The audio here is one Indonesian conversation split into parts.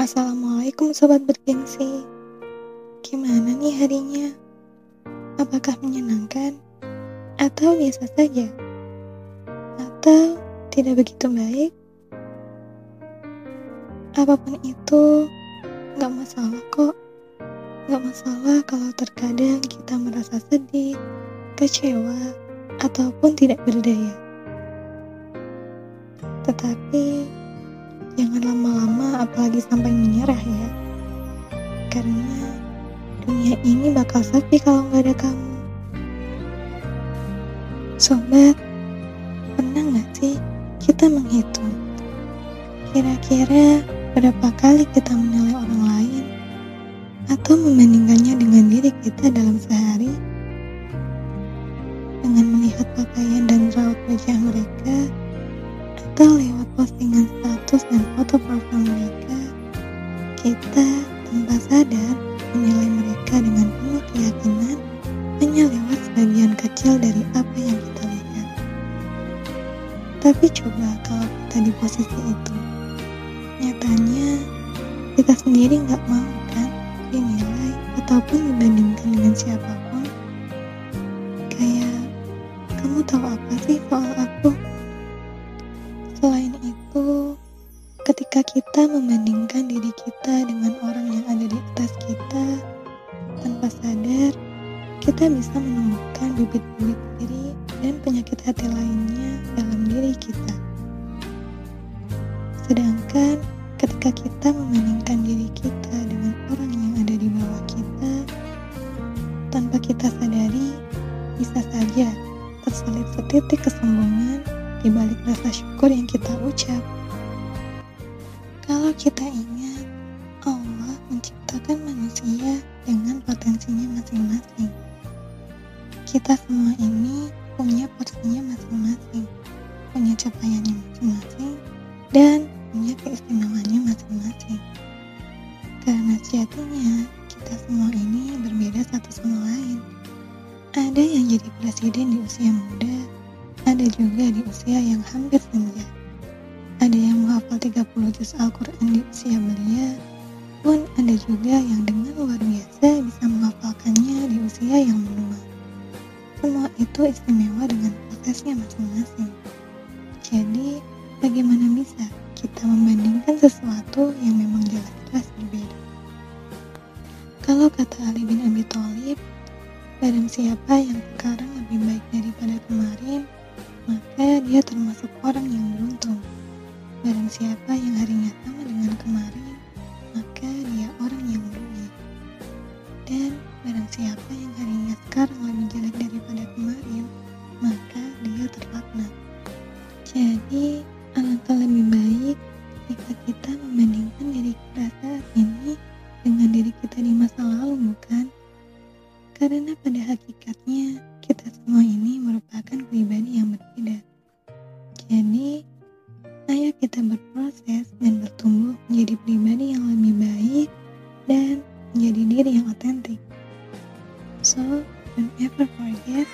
Assalamualaikum sobat bergengsi Gimana nih harinya? Apakah menyenangkan? Atau biasa saja? Atau tidak begitu baik? Apa pun itu, gak masalah kok Gak masalah kalau terkadang kita merasa sedih, kecewa, ataupun tidak berdaya Tetapi Jangan lama-lama apalagi sampai menyerah ya. Karena dunia ini bakal sepi kalau nggak ada kamu. Sobat, pernah nggak sih kita menghitung? Kira-kira berapa kali kita menilai orang lain? Atau membandingkannya dengan diri kita dalam sehari? Dengan melihat pakaian tanpa sadar menilai mereka dengan penuh keyakinan hanya lewat sebagian kecil dari apa yang kita lihat. Tapi coba kalau kita di posisi itu, nyatanya kita sendiri nggak mau kan dinilai ataupun dibandingkan dengan siapa pun. Kayak, kamu tahu apa sih soal aku? Selain itu, ketika kita membandingkan diri kita dengan orang kita bisa menemukan bibit-bibit diri dan penyakit hati lainnya dalam diri kita. Sedangkan ketika kita membandingkan diri kita dengan orang yang ada di bawah kita, tanpa kita sadari, bisa saja terselip setitik kesombongan di balik rasa syukur yang kita ucap. Kalau kita ingat, Allah menciptakan manusia dengan potensinya masing-masing. Kita semua ini punya porsinya masing-masing, punya capaiannya masing-masing, dan punya keistimewaannya masing-masing. Karena sejatinya kita semua ini berbeda satu sama lain. Ada yang jadi presiden di usia muda, ada juga di usia yang hampir senja. Ada yang menghafal 30 juz Al-Quran di usia belia, pun ada juga yang dengan luar biasa bisa menghafalkannya di usia yang menua. Semua itu istimewa dengan prosesnya masing-masing. Jadi, bagaimana bisa kita membandingkan sesuatu yang memang jelas-jelas berbeda? Kalau kata Ali bin Abi Thalib, barang siapa yang sekarang lebih baik daripada kemarin, maka dia termasuk orang yang beruntung. Barang siapa yang harinya sama dengan kemarin, Dan barang siapa yang harinya sekarang lebih jelek daripada kemarin, maka dia terlaknat. Jadi, alangkah lebih baik jika kita membandingkan diri kita saat ini dengan diri kita di masa lalu, bukan? Karena pada hakikatnya, kita semua ini merupakan pribadi yang berbeda. Jadi, ayo kita berproses dan bertumbuh menjadi pribadi yang lebih baik dan menjadi diri yang otentik. So, don't ever forget.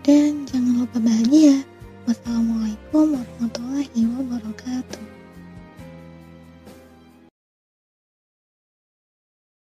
Dan jangan lupa bahagia. Wassalamualaikum warahmatullahi wabarakatuh.